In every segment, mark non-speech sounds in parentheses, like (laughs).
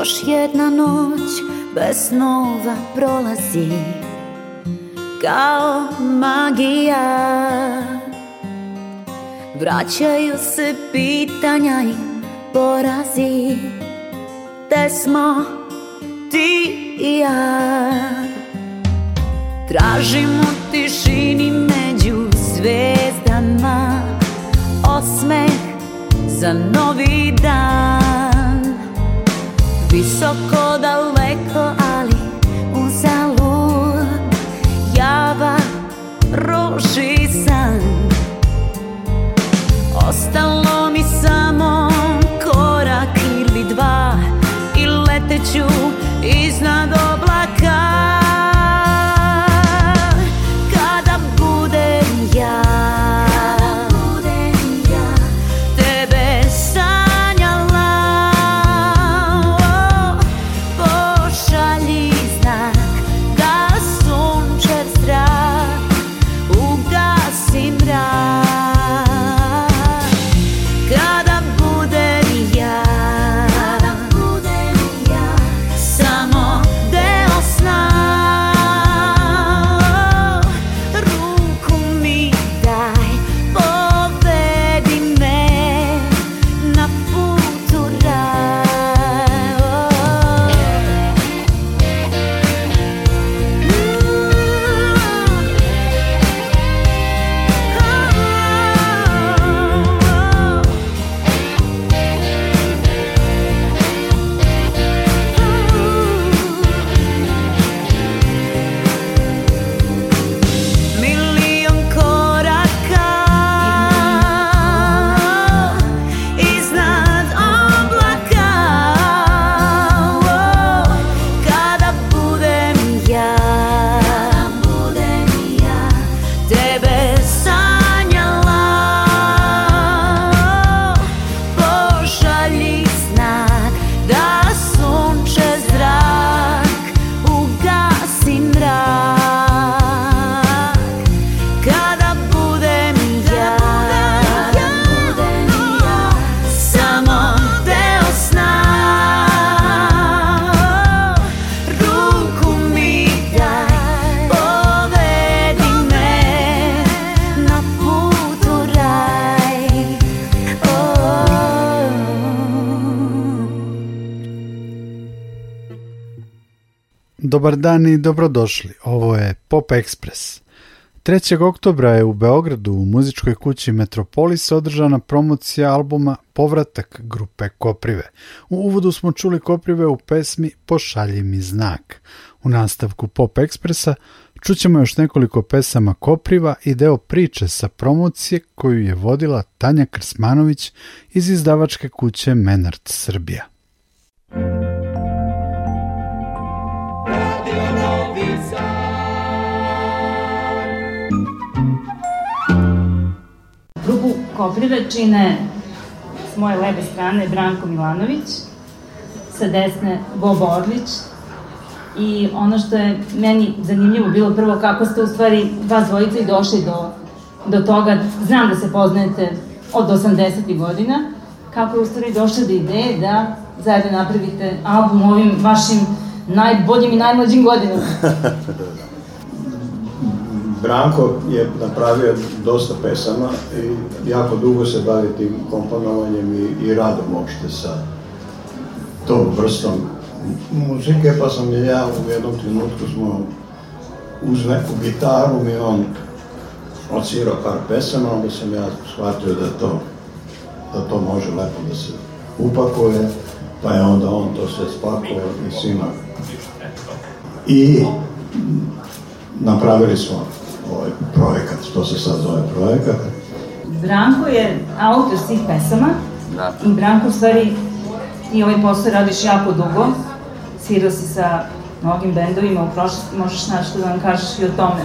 Još jedna noć bez snova prolazi Kao magija. Vraćaju se pitanja i porazi Te smo ti i ja. Tražim u tišini među zvezdama Osmeh za novi dan Visoko daleko ali uzalud Java roži san. Ostalo mi samo korak ili dva I leteću iznad Dobar dan i dobrodošli. Ovo je Pop Express. 3. oktobra je u Beogradu u muzičkoj kući Metropolis održana promocija albuma Povratak grupe Koprive. U uvodu smo čuli Koprive u pesmi Pošalji mi znak. U nastavku Pop Expressa čućemo još nekoliko pesama Kopriva i deo priče sa promocije koju je vodila Tanja Krsmanović iz izdavačke kuće Menart Srbija. Grupu Koprive čine s moje leve strane Branko Milanović, sa desne Bobo Orlić i ono što je meni zanimljivo bilo prvo kako ste u stvari vas dvojica i došli do, do toga, znam da se poznajete od 80. godina, kako je u stvari došli do ideje da zajedno napravite album ovim vašim najboljim i najmlađim godinama. (laughs) Branko je napravio dosta pesama i jako dugo se bavi tim komponovanjem i, i radom uopšte sa tom vrstom muzike, pa sam je ja u jednom trenutku smo uz neku gitaru mi on odsvirao par pesama, onda sam ja shvatio da to, da to može lepo da se upakuje, pa je onda on to sve spakovao i svima. I napravili smo ovaj projekat, to se sad zove projekat. Branko je autor svih pesama da. i Branko u stvari i ovaj posao radiš jako dugo, svirao si sa mnogim bendovima u prošlosti, možeš nešto da nam kažeš i o tome.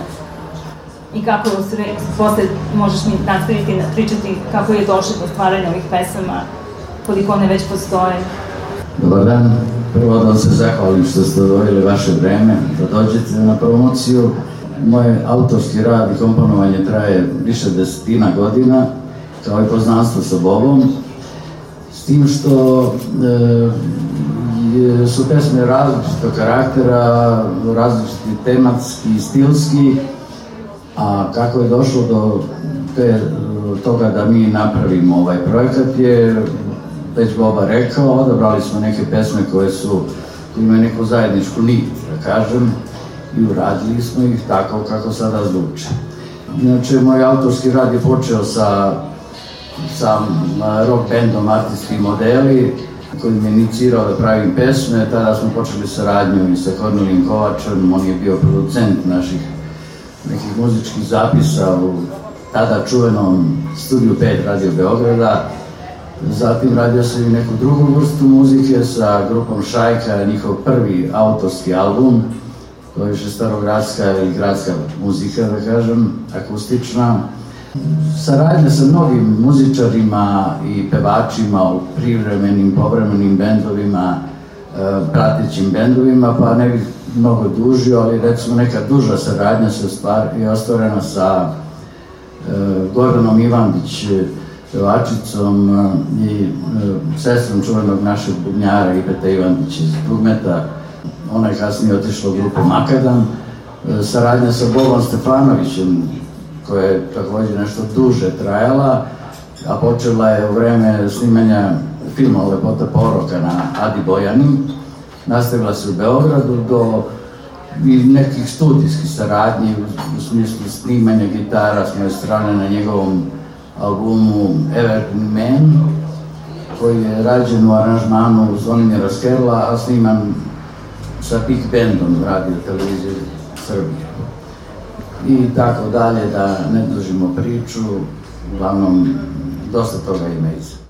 I kako se posle možeš mi nastaviti pričati kako je došlo do stvaranja ovih pesama, koliko one već postoje. Dobar dan, prvo da vam se zahvalim što ste odvojili vaše vreme, da dođete na promociju Moj autorski rad i komponovanje traje više desetina godina, kao i poznanstvo sa Bobom, s tim što e, su pesme različitog karaktera, različiti tematski i stilski, a kako je došlo do te, toga da mi napravimo ovaj projekat je već Boba rekao, odabrali smo neke pesme koje su imaju neku zajedničku nit, da kažem, i uradili smo ih tako kako sada zvuče. Inače, moj autorski rad je počeo sa, sa rock bandom Artistski modeli, koji me inicirao da pravim pesme. Tada smo počeli saradnju i sa Kornelim Kovačem, on je bio producent naših nekih muzičkih zapisa u tada čuvenom Studiju 5 Radio Beograda. Zatim radio sam i neku drugu vrstu muzike sa grupom Šajka, njihov prvi autorski album, to je više starogradska i gradska muzika, da kažem, akustična. Saradnja sa mnogim muzičarima i pevačima u privremenim, povremenim bendovima, e, pratećim bendovima, pa ne bih mnogo dužio, ali recimo neka duža saradnja se stvar, je ostvarena sa e, Gordanom Ivandić, pevačicom e, i sestrom čuvenog našeg bubnjara Iveta Ivandić iz Dugmeta, ona je kasnije otišla u grupu Makadam, saradnja sa Bobom Stefanovićem, koja je takođe nešto duže trajala, a počela je u vreme snimanja filma Lepota poroka na Adi Bojani. Nastavila se u Beogradu do i nekih studijskih saradnji u smislu snimanja gitara s moje strane na njegovom albumu Evergreen Man koji je rađen u aranžmanu Zvonimira Skerla, a sniman sa Big Bandom radio televizije Srbije i tako dalje, da ne dužimo priču, uglavnom dosta toga ima iza.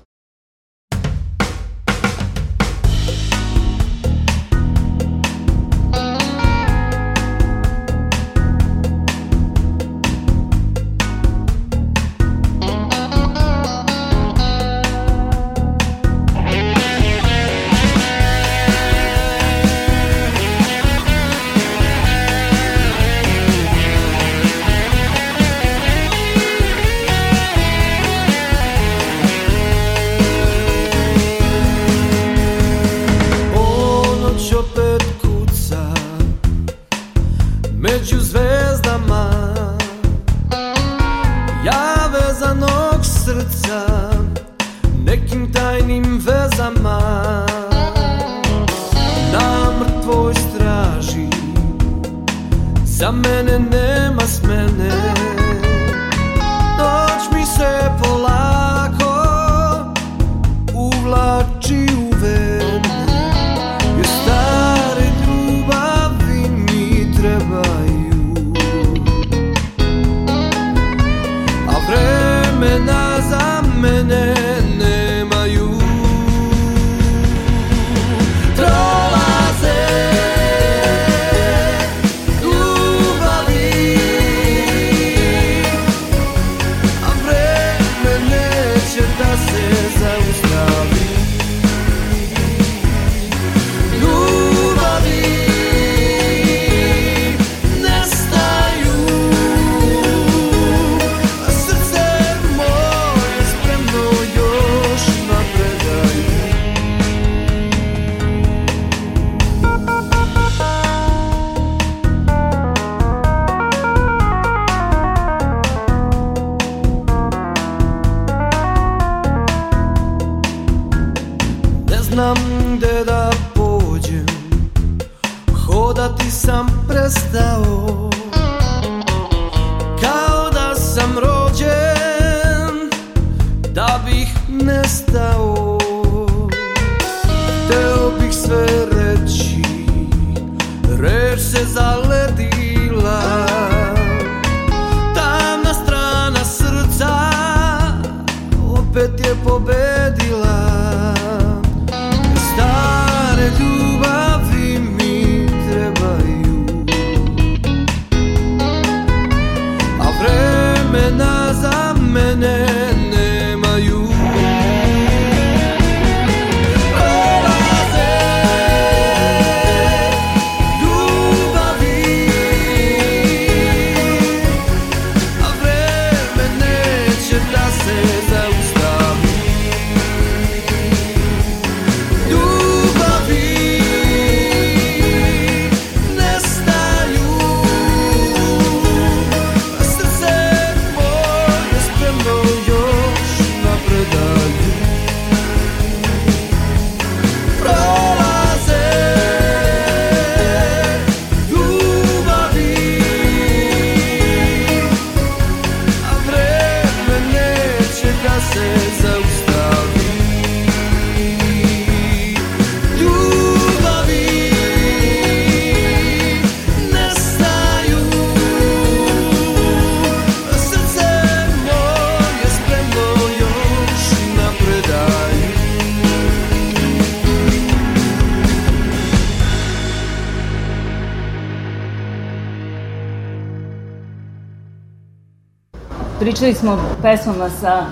Pričali smo pesmama sa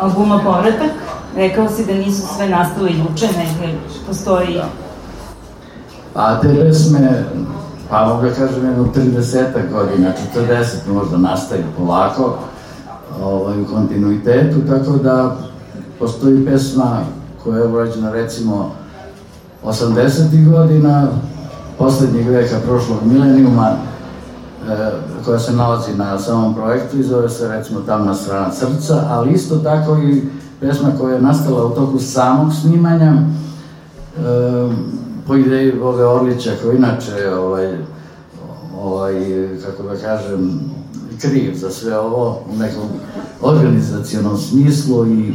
albuma Povratak. Rekao si da nisu sve nastale juče, nego postoji... Da. Pa te pesme, pa mogu da kažem jedno 30 godina, 40 možda nastaju polako, ovaj, u kontinuitetu, tako da postoji pesma koja je urađena recimo 80. godina, poslednjeg veka prošlog milenijuma, koja se nalazi na samom projektu i zove se recimo Tamna strana srca, ali isto tako i pesma koja je nastala u toku samog snimanja, e, po ideji Vove Orlića, koji inače ovaj, ovaj, kako da kažem, kriv za sve ovo u nekom organizacijonom smislu i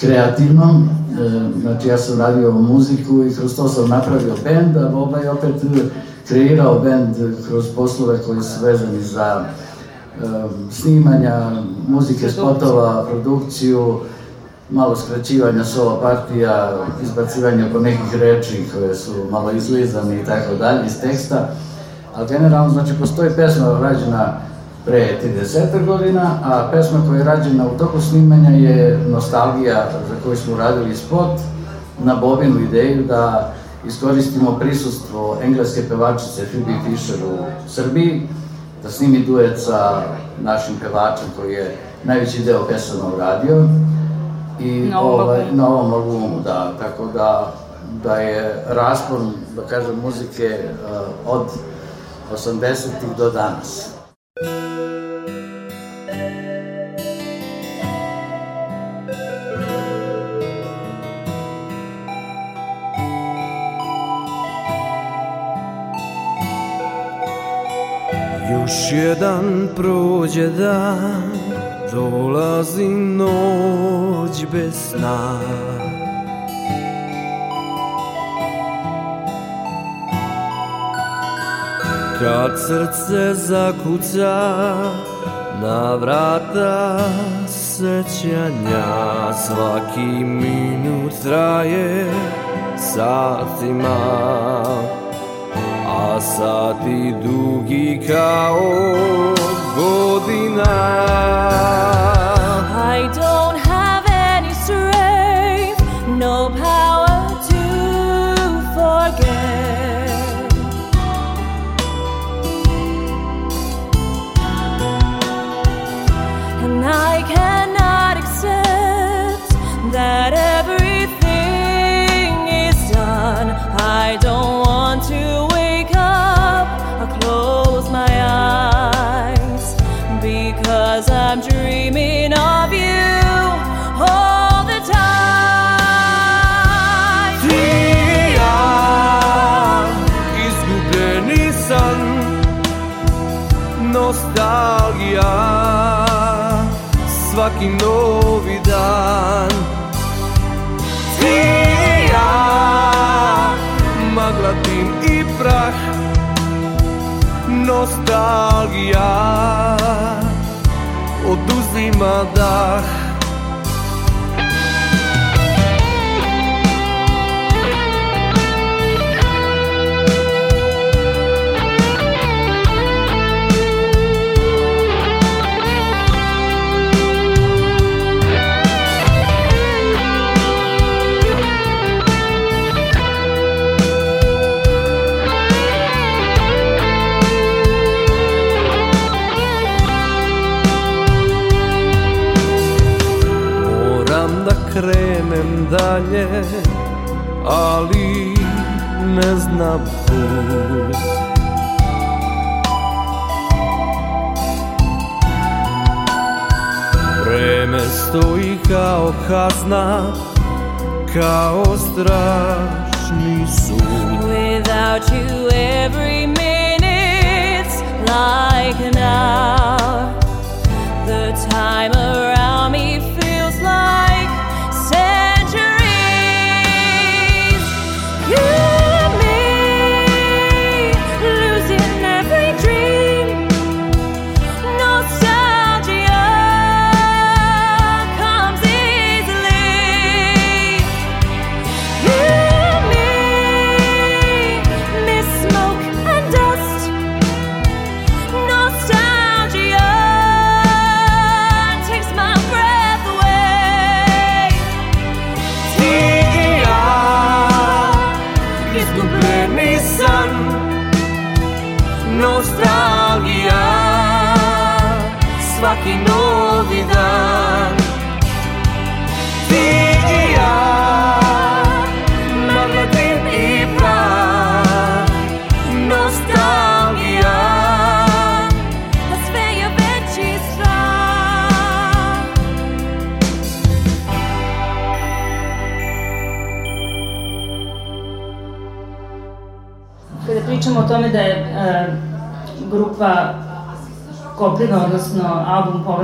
kreativnom. E, znači, ja sam radio muziku i kroz to sam napravio bend, a Boba je opet kreirao bend kroz poslove koji su vezani za um, snimanja, muzike, spotova, produkciju, malo skraćivanja solo partija, izbacivanja po nekih reči koje su malo izlizane i tako dalje iz teksta. Ali generalno, znači, postoji pesma rađena pre 30 godina, a pesma koja je rađena u toku snimanja je Nostalgija za koju smo radili spot na Bobinu ideju da iskoristimo prisustvo engleske pevačice Phoebe Fisher u Srbiji, da snimi duet sa našim pevačem koji je najveći deo pesama uradio i na ovom, ovaj, na ovom albumu, da, tako da, da je raspon, da kažem, muzike uh, od 80-ih do danas. Još jedan prođe dan Dolazi noć bez sna. Kad srce zakuca Na vrata sećanja. Svaki minut traje satima a sati dugi kao godina. Svaki novi dan. Ti i ja, magla, dim i prah, nostalgija, oduzima dah. Dalje, ali ne put. Vreme stoji kao kao strašni sud. Without you, every minute's like an hour. The time around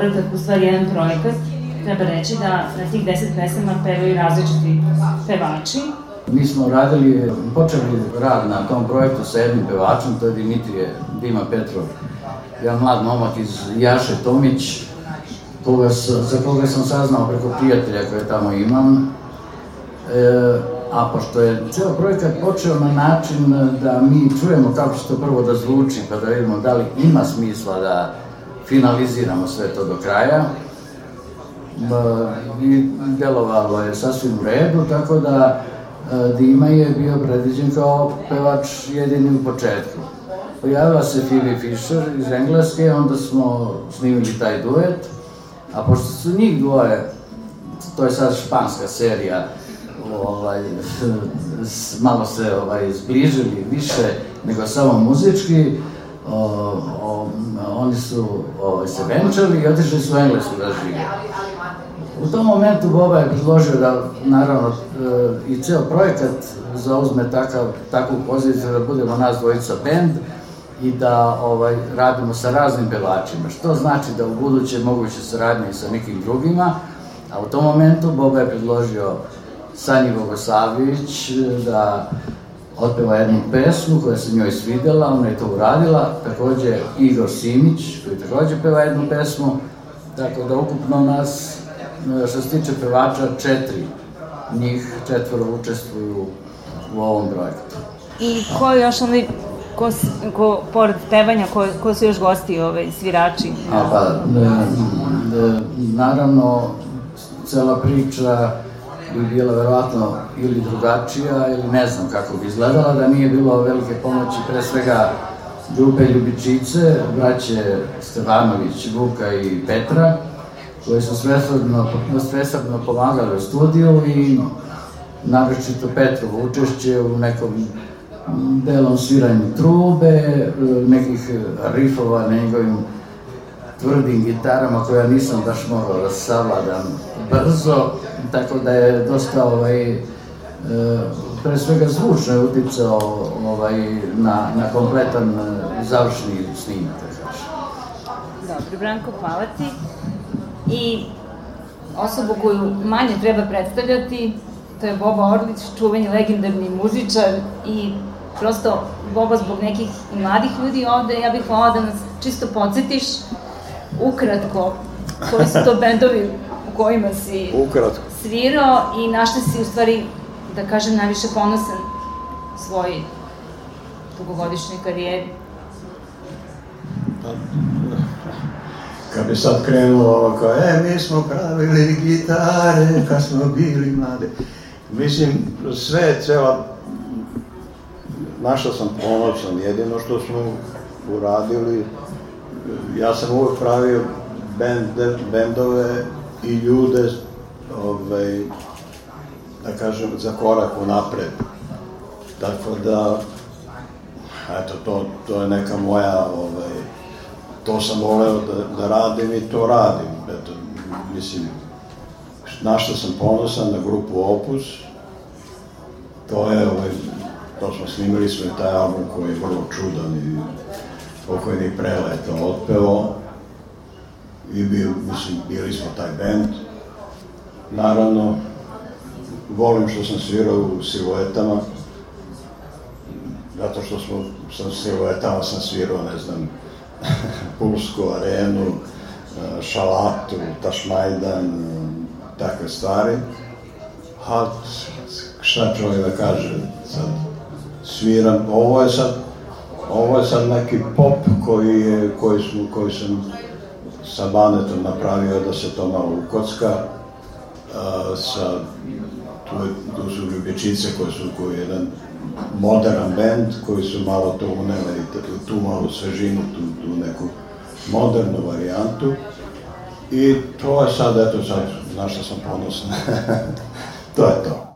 Povratak, u stvari jedan projekat, treba reći da na tih deset pesama pevaju različiti pevači. Mi smo radili, počeli rad na tom projektu sa jednim pevačem, to je Dimitrije Dima Petrov, jedan mlad momak iz Jaše Tomić, koga, za koga sam saznao preko prijatelja koje tamo imam. E, a pošto je ceo projekat počeo na način da mi čujemo kako će to prvo da zvuči, pa da vidimo da li ima smisla da finaliziramo sve to do kraja, i delovalo je sasvim u redu, tako da e, Dima je bio predviđen kao pevač jedini u početku. Pojavila se Phoebe Fisher iz Engleske, onda smo snimili taj duet, a pošto su njih dvoje, to je sad španska serija, ovaj, malo se ovaj, zbližili više nego samo muzički, o, oni su ovaj, se venčali i otišli su u Englesku da žive. U tom momentu Boba je predložio da, naravno, e, i ceo projekat zauzme takav, takvu poziciju da budemo nas dvojica bend i da ovaj, radimo sa raznim pevačima, što znači da u buduće moguće saradnje i sa nekim drugima, a u tom momentu Boba je predložio Sanji Bogosavljević e, da otpeva jednu pesmu koja se njoj svidela, ona je to uradila, takođe Igor Simić koji takođe peva jednu pesmu, tako da ukupno nas, što se tiče pevača, četiri, njih četvoro učestvuju u ovom projektu. I ko još onaj, ko, ko pored pevanja, ko, ko su još gosti, ovaj, svirači? A pa, e, e, naravno, cela priča bi bila verovatno ili drugačija ili ne znam kako bi izgledala da nije bilo velike pomoći pre svega grupe Ljubičice, braće Stevanović, Vuka i Petra, koji su svesrdno, svesrdno pomagali u studiju i naročito Petrovo učešće u nekom delom sviranju trube, nekih rifova na njegovim tvrdim gitarama koja nisam baš mogao da savladam brzo, tako da je dosta ovaj, e, pre svega zvučno je uticao ovaj, na, na kompletan e, završni snimak, da. Dobro, Branko, hvala ti. I osobu koju manje treba predstavljati, to je Boba Orlić, čuveni legendarni muzičar i prosto Boba zbog nekih mladih ljudi ovde, ja bih volala da nas čisto podsjetiš ukratko koji su to bendovi u kojima si Ukratko. svirao i na šta si u stvari, da kažem, najviše ponosan svoj dugogodišnjoj karijeri. Kad bi sad krenulo ovo kao, e, mi smo pravili gitare kad smo bili mlade. Mislim, sve, cela, našao sam ponosan, jedino što smo uradili, ja sam uvek pravio bende, bendove i ljude, ovaj, da kažem, za korak napred. Tako da, eto, to, to je neka moja, ovaj, to sam voleo da, da radim i to radim. Eto, mislim, na što sam ponosan na grupu Opus, to je, ovaj, to smo snimili smo taj album koji je vrlo čudan i pokojni preleto otpeo i bio, mislim, bili smo taj band. Naravno, volim što sam svirao u siluetama, zato što smo sa siluetama sam svirao, ne znam, (laughs) Pulsku arenu, e, Šalatu, Tašmajdan, takve stvari. A šta čovjek da kaže, sad sviram, ovo je sad, ovo je sad neki pop koji, je, koji, smo, koji sam sa Banetom napravio da se to malo ukocka, a, sa, tu, je, tu su Ljubičice koji su koji je jedan modern band koji su malo to unele i tu malu svežinu, tu, tu neku modernu varijantu I to je sad, eto sad, na što sam ponosan. (laughs) to je to.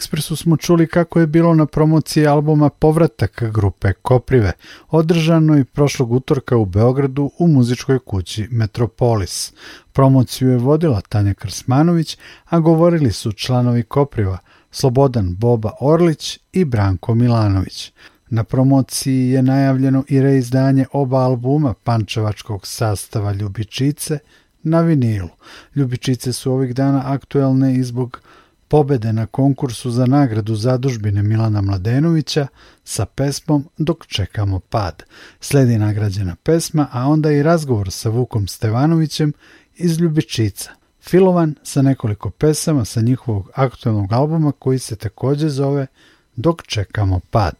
U Pop Expressu smo čuli kako je bilo na promociji albuma Povratak grupe Koprive, održanoj prošlog utorka u Beogradu u muzičkoj kući Metropolis. Promociju je vodila Tanja Krsmanović, a govorili su članovi Kopriva Slobodan Boba Orlić i Branko Milanović. Na promociji je najavljeno i reizdanje oba albuma pančevačkog sastava Ljubičice na vinilu. Ljubičice su ovih dana aktuelne i zbog pobede na konkursu za nagradu zadužbine Milana Mladenovića sa pesmom Dok čekamo pad. Sledi nagrađena pesma, a onda i razgovor sa Vukom Stevanovićem iz Ljubičica. Filovan sa nekoliko pesama sa njihovog aktualnog albuma koji se takođe zove Dok čekamo pad.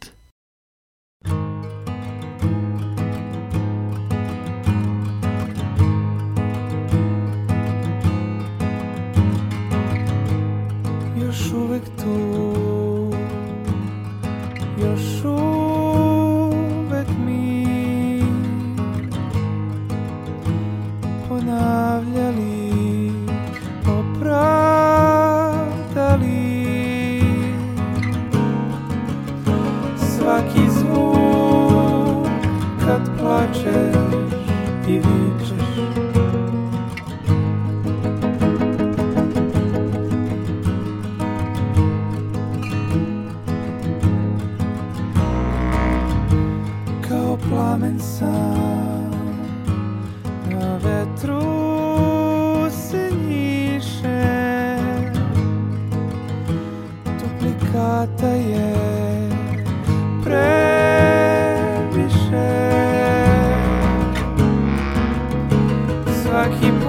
I keep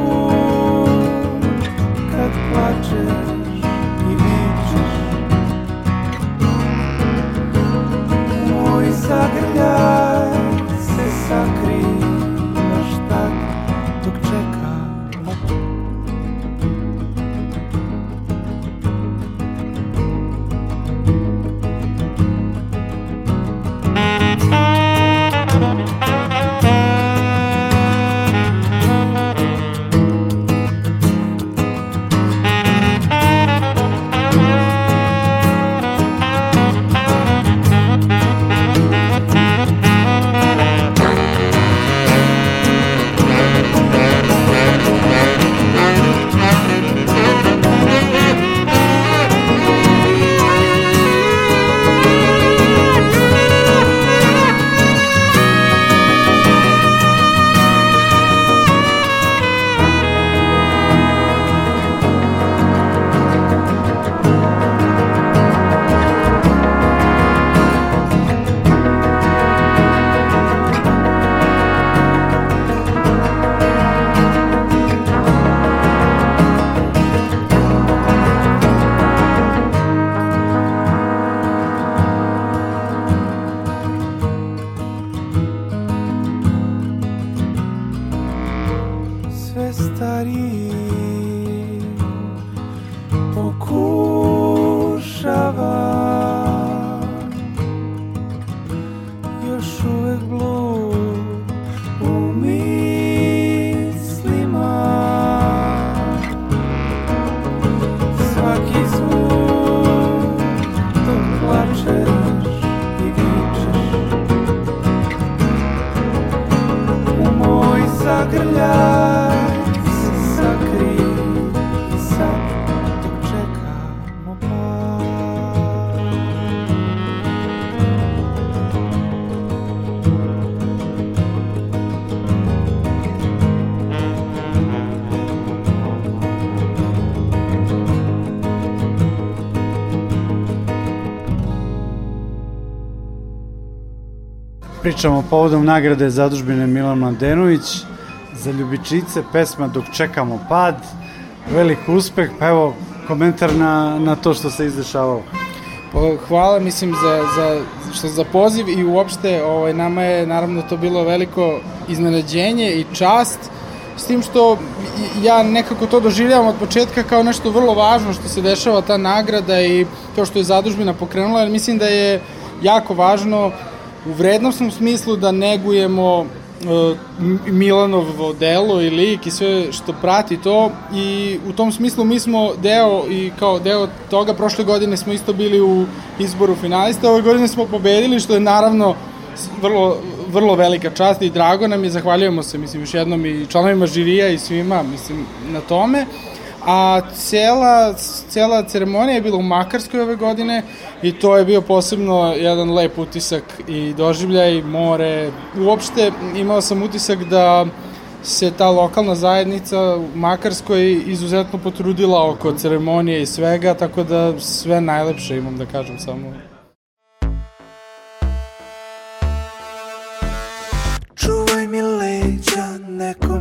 Pričamo povodom nagrade zadužbine Milan Mladenović za ljubičice, pesma Dok čekamo pad, velik uspeh, pa evo komentar na, na to što se izdešavalo. Pa, hvala mislim za, za, što za poziv i uopšte ovaj, nama je naravno to bilo veliko iznenađenje i čast s tim što ja nekako to doživljavam od početka kao nešto vrlo važno što se dešava ta nagrada i to što je zadužbina pokrenula jer mislim da je jako važno u vrednostnom smislu da negujemo e, Milanovo delo i lik i sve što prati to i u tom smislu mi smo deo i kao deo toga prošle godine smo isto bili u izboru finalista, ove godine smo pobedili što je naravno vrlo, vrlo velika čast i drago nam je, zahvaljujemo se mislim još jednom i članovima žirija i svima mislim na tome a cela, cela ceremonija je bila u Makarskoj ove godine i to je bio posebno jedan lep utisak i doživljaj, more. Uopšte imao sam utisak da se ta lokalna zajednica u Makarskoj izuzetno potrudila oko ceremonije i svega, tako da sve najlepše imam da kažem samo. Čuvaj mi leđa, neko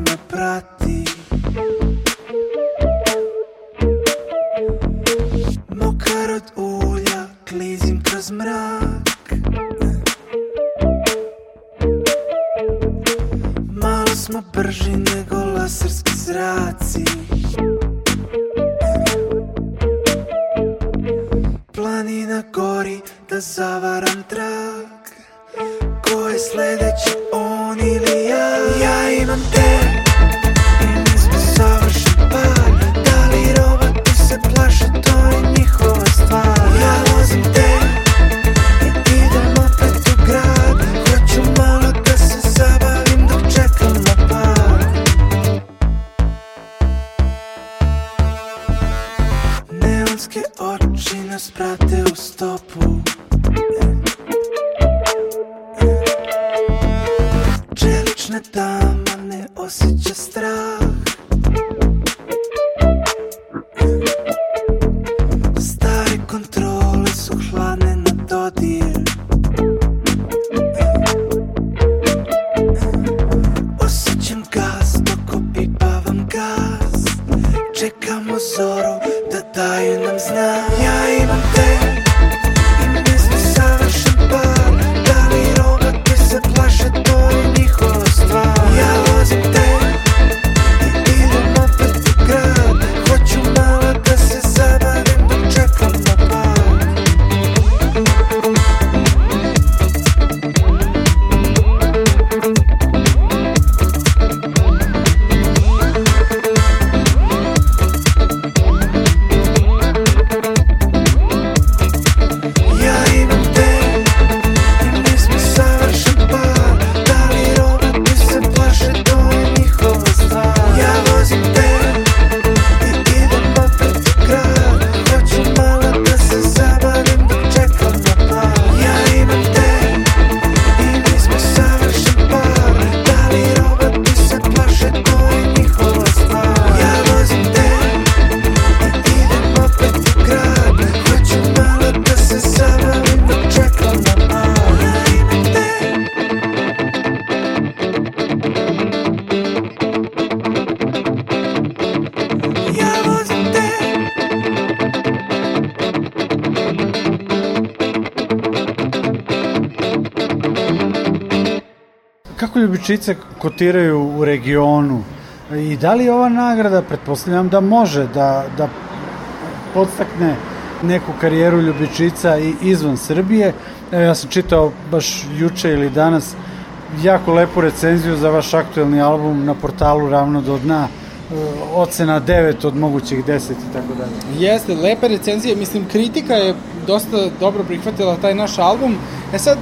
Ljubičice kotiraju u regionu? I da li ova nagrada, pretpostavljam da može da, da podstakne neku karijeru ljubičica i izvan Srbije. Evo, ja sam čitao baš juče ili danas jako lepu recenziju za vaš aktuelni album na portalu Ravno do dna e, ocena 9 od mogućih 10 i tako dalje. Jeste, lepe recenzije, mislim, kritika je dosta dobro prihvatila taj naš album. E sad,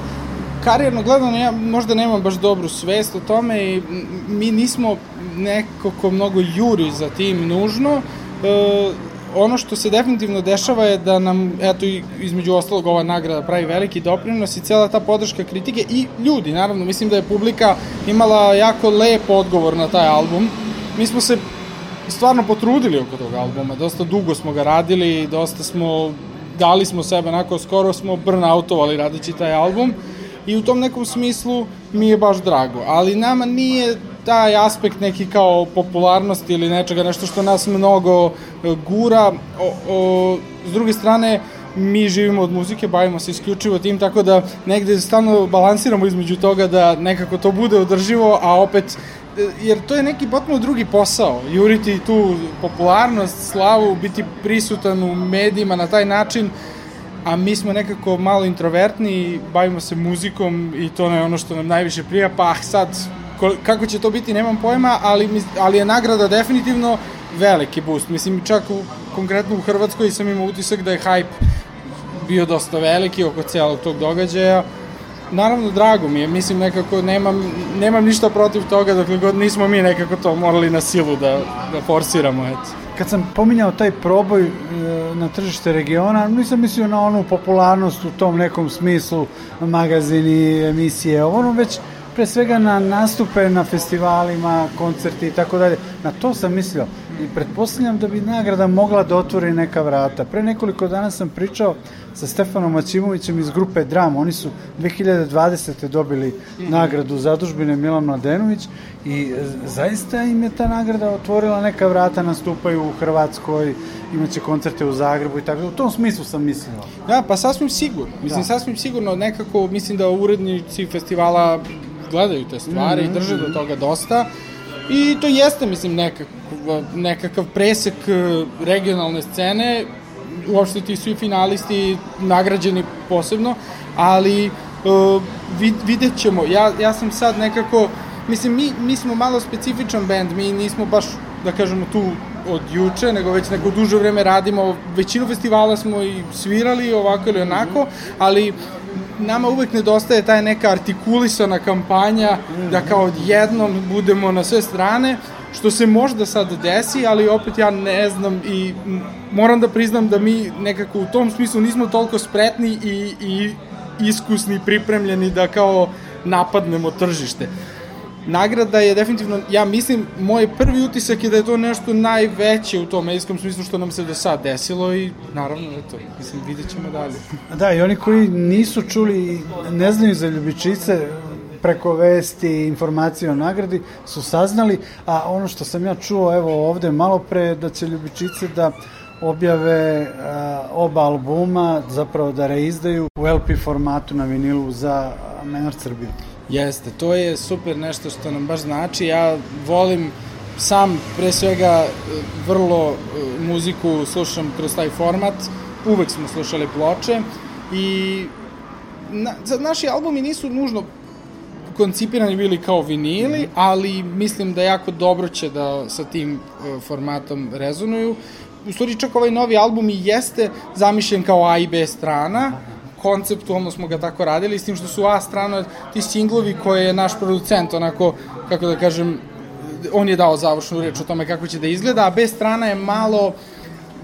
karijerno gledano, ja možda nemam baš dobru svest o tome i mi nismo neko ko mnogo juri za tim nužno. E, ono što se definitivno dešava je da nam, eto, između ostalog ova nagrada pravi veliki doprinos i cela ta podrška kritike i ljudi, naravno, mislim da je publika imala jako lep odgovor na taj album. Mi smo se stvarno potrudili oko tog albuma, dosta dugo smo ga radili, dosta smo, dali smo sebe, onako, skoro smo burnoutovali radići taj album i u tom nekom smislu mi je baš drago, ali nama nije taj aspekt neki kao popularnosti ili nečega, nešto što nas mnogo e, gura. O, o, s druge strane, mi živimo od muzike, bavimo se isključivo tim, tako da negde stalno balansiramo između toga da nekako to bude održivo, a opet e, jer to je neki potpuno drugi posao, juriti tu popularnost, slavu, biti prisutan u medijima na taj način, a mi smo nekako malo introvertni, bavimo se muzikom i to je ono što nam najviše prija, pa sad kako će to biti nemam pojma, ali, ali je nagrada definitivno veliki boost. Mislim, čak u, konkretno u Hrvatskoj sam imao utisak da je hype bio dosta veliki oko celog tog događaja. Naravno, drago mi je, mislim nekako nemam, nemam ništa protiv toga, dokle god nismo mi nekako to morali na silu da, da forsiramo, eto. Kad sam pominjao taj proboj e, na tržište regiona, nisam mislio na onu popularnost u tom nekom smislu, magazini, emisije, ono već pre svega na nastupe na festivalima, koncerti i tako dalje. Na to sam mislio i pretpostavljam da bi nagrada mogla da otvori neka vrata. Pre nekoliko dana sam pričao sa Stefanom Maćimovićem iz grupe Dram. Oni su 2020. dobili nagradu zadužbine Milan Mladenović i zaista im je ta nagrada otvorila neka vrata, nastupaju u Hrvatskoj, imaće koncerte u Zagrebu i tako. U tom smislu sam mislio. Da, pa sasvim sigurno. Mislim, da. sasvim sigurno nekako, mislim da urednici festivala gledaju te stvari mm -hmm. i drže do toga dosta. I to jeste, mislim, nekakav, nekakav presek e, regionalne scene, uopšte ti svi finalisti nagrađeni posebno, ali uh, vid, vidjet ćemo. Ja, ja sam sad nekako, mislim, mi, mi smo malo specifičan band, mi nismo baš, da kažemo, tu od juče, nego već neko duže vreme radimo, većinu festivala smo i svirali ovako ili onako, ali nama uvek nedostaje taj neka artikulisana kampanja da kao odjednom budemo na sve strane, što se možda sad desi, ali opet ja ne znam i moram da priznam da mi nekako u tom smislu nismo toliko spretni i, i iskusni, pripremljeni da kao napadnemo tržište nagrada je definitivno, ja mislim, moj prvi utisak je da je to nešto najveće u tom medijskom smislu što nam se do sad desilo i naravno, eto, mislim, vidjet ćemo dalje. (laughs) Da, i oni koji nisu čuli, ne znaju za ljubičice, preko vesti, informacije o nagradi su saznali, a ono što sam ja čuo evo ovde malo pre da će Ljubičice da objave a, oba albuma, zapravo da reizdaju u LP formatu na vinilu za Menard Srbiju. Jeste, to je super nešto što nam baš znači. Ja volim sam pre svega vrlo e, muziku slušam kroz taj format. Uvek smo slušali ploče i na, naši albumi nisu nužno koncipirani bili kao vinili, ali mislim da jako dobro će da sa tim e, formatom rezonuju. U stvari čak ovaj novi album i jeste zamišljen kao A i B strana, konceptualno smo ga tako radili, s tim što su A strana ti singlovi koje je naš producent, onako, kako da kažem, on je dao završnu reč o tome kako će da izgleda, a B strana je malo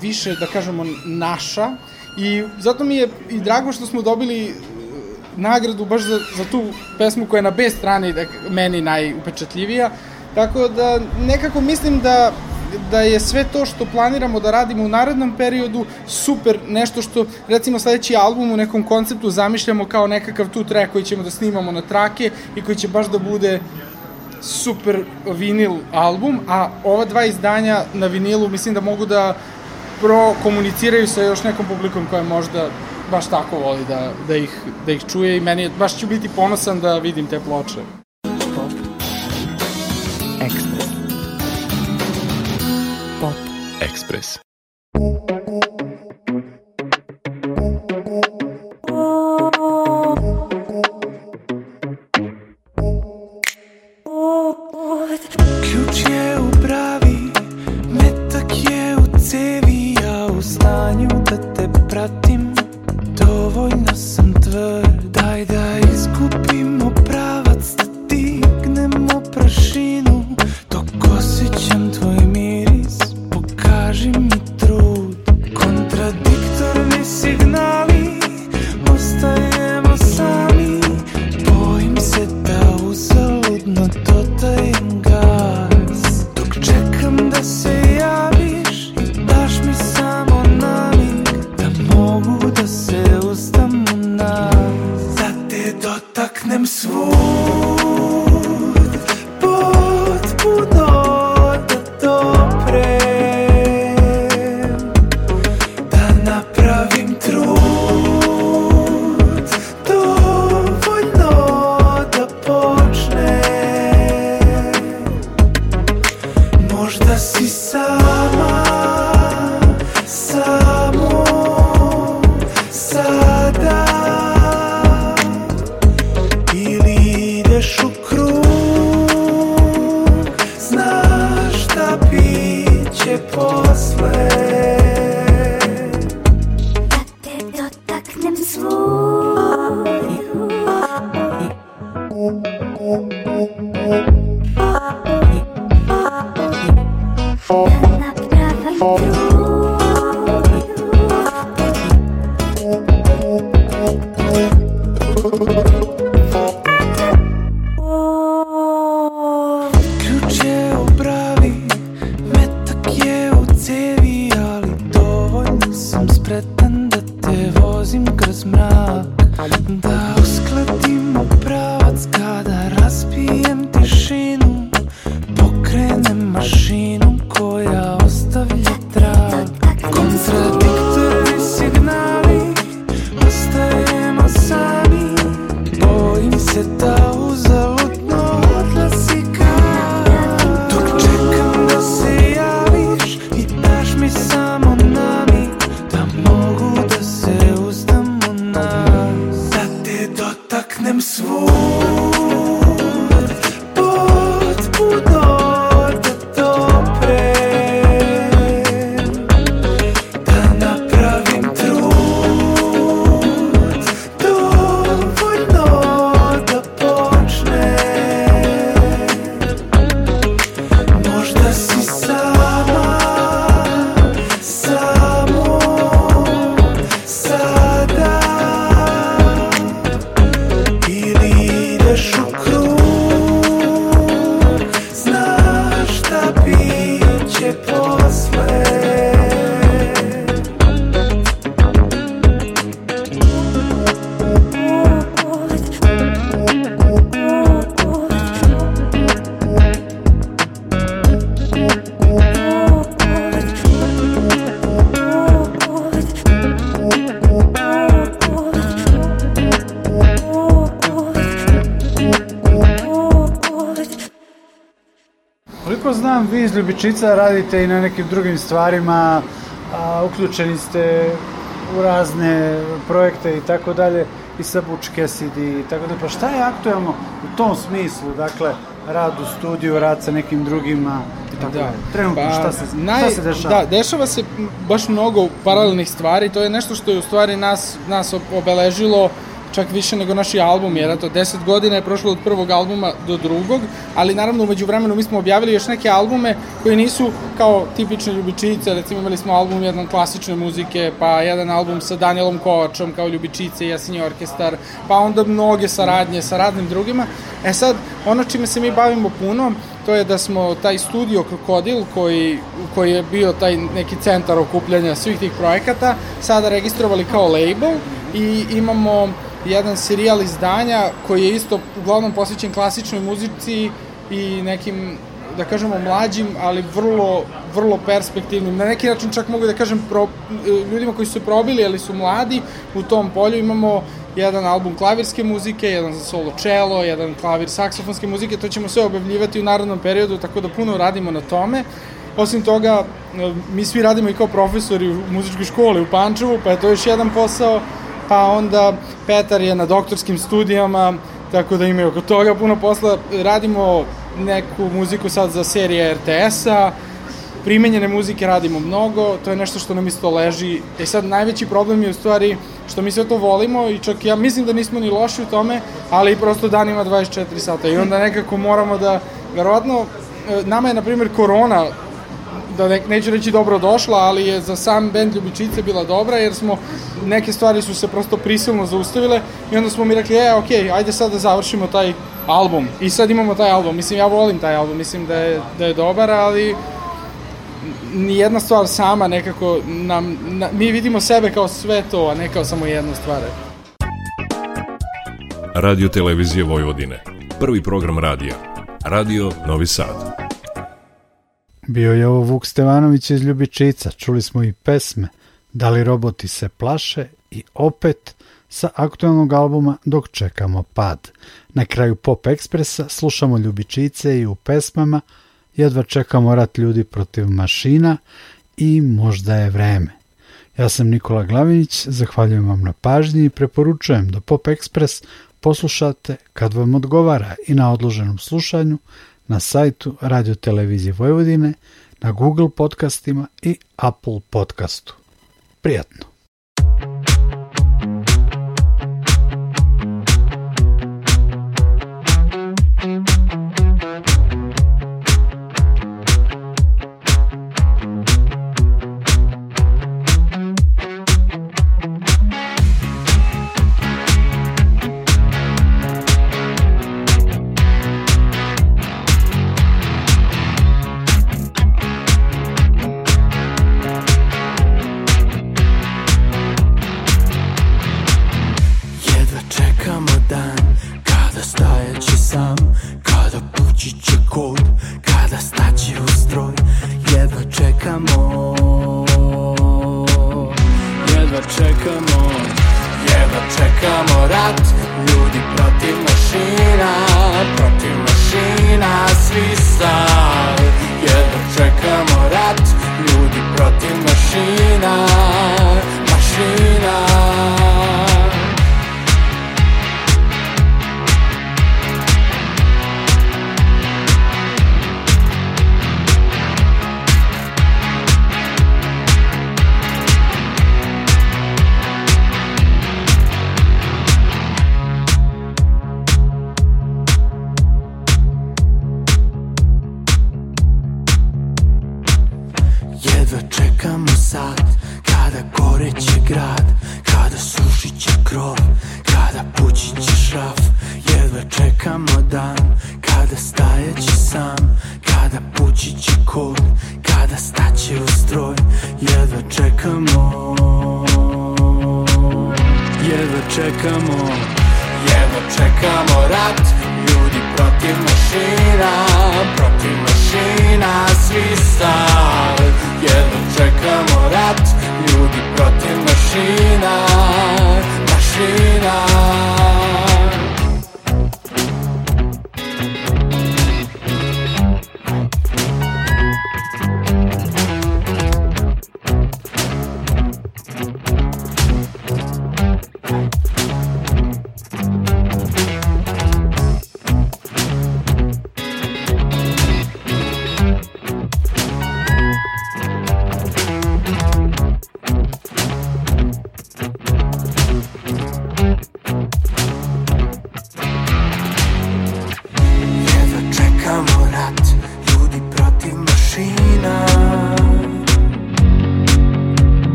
više, da kažemo, naša. I zato mi je i drago što smo dobili e, nagradu baš za, za tu pesmu koja je na B strani da, meni najupečatljivija, tako da nekako mislim da da je sve to što planiramo da radimo u narednom periodu super, nešto što recimo sledeći album u nekom konceptu zamišljamo kao nekakav tu track koji ćemo da snimamo na trake i koji će baš da bude super vinil album, a ova dva izdanja na vinilu mislim da mogu da prokomuniciraju sa još nekom publikom koja možda baš tako voli da, da, ih, da ih čuje i meni baš ću biti ponosan da vidim te ploče. Ekspres. Da mogu da se uzdam u nas Da jednym słów. Ljubičica radite i na nekim drugim stvarima, a, uključeni ste u razne projekte i tako dalje, i sa Butch Cassidy i tako dalje. Pa šta je aktuelno u tom smislu, dakle, rad u studiju, rad sa nekim drugima i tako dalje? Trenutno, šta se, šta se dešava? Pa, Da, dešava se baš mnogo paralelnih stvari, to je nešto što je u stvari nas, nas obeležilo čak više nego naši albumi, jer eto, 10 godina je prošlo od prvog albuma do drugog, ali naravno umeđu vremenu mi smo objavili još neke albume koji nisu kao tipične ljubičice, recimo imali smo album jedan klasične muzike, pa jedan album sa Danielom Kovačom kao ljubičice i Jasinji orkestar, pa onda mnoge saradnje sa radnim drugima. E sad, ono čime se mi bavimo puno, to je da smo taj studio Krokodil koji, koji je bio taj neki centar okupljanja svih tih projekata sada registrovali kao label i imamo jedan serijal izdanja koji je isto uglavnom posvećen klasičnoj muzici i nekim da kažemo mlađim, ali vrlo, vrlo perspektivnim. Na neki način čak mogu da kažem pro, ljudima koji su probili, ali su mladi u tom polju. Imamo jedan album klavirske muzike, jedan za solo cello, jedan klavir saksofonske muzike, to ćemo sve objavljivati u narodnom periodu, tako da puno radimo na tome. Osim toga, e, mi svi radimo i kao profesori u muzičkoj školi u Pančevu, pa je to još jedan posao, pa onda Petar je na doktorskim studijama, tako da imaju oko toga puno posla. Radimo neku muziku sad za serije RTS-a, primenjene muzike radimo mnogo, to je nešto što nam isto leži. E sad, najveći problem je u stvari što mi sve to volimo i čak ja mislim da nismo ni loši u tome, ali prosto danima 24 sata i onda nekako moramo da, verovatno, e, nama je, na primjer, korona da ne, neću reći dobro došla, ali je za sam band Ljubičice bila dobra, jer smo, neke stvari su se prosto prisilno zaustavile i onda smo mi rekli, e, ok, ajde sad da završimo taj album. I sad imamo taj album. Mislim, ja volim taj album, mislim da je, da je dobar, ali ni jedna stvar sama nekako nam, na, mi vidimo sebe kao sve to, a ne kao samo jedna stvar. Radio Televizije Vojvodine. Prvi program radija. Radio Novi Sad. Bio je ovo Vuk Stevanović iz Ljubičica, čuli smo i pesme Da li roboti se plaše i opet sa aktualnog albuma Dok čekamo pad. Na kraju Pop Ekspresa slušamo Ljubičice i u pesmama Jedva čekamo rat ljudi protiv mašina i možda je vreme. Ja sam Nikola Glavinić, zahvaljujem vam na pažnji i preporučujem da Pop Express poslušate kad vam odgovara i na odloženom slušanju na sajtu Radio Televizije Vojvodine, na Google podcastima i Apple podcastu. Prijatno!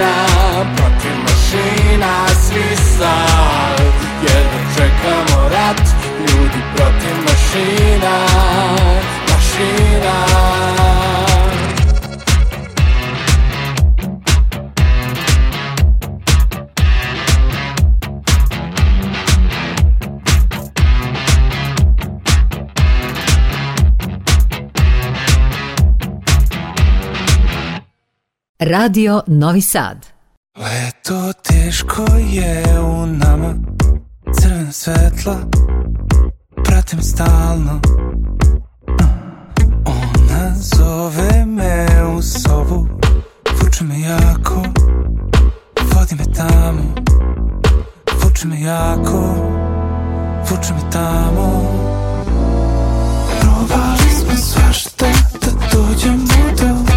Mašina Protiv mašina Svi sad Jedva čekamo rat Ljudi protiv mašina Mašina Radio Novi Sad. Leto teško je u nama, crven svetla, pratim stalno. Mm. Ona zove me u sobu, vuče me jako, vodi me tamo. Vuče me jako, vuče me tamo. Probali smo svašta da dođemo do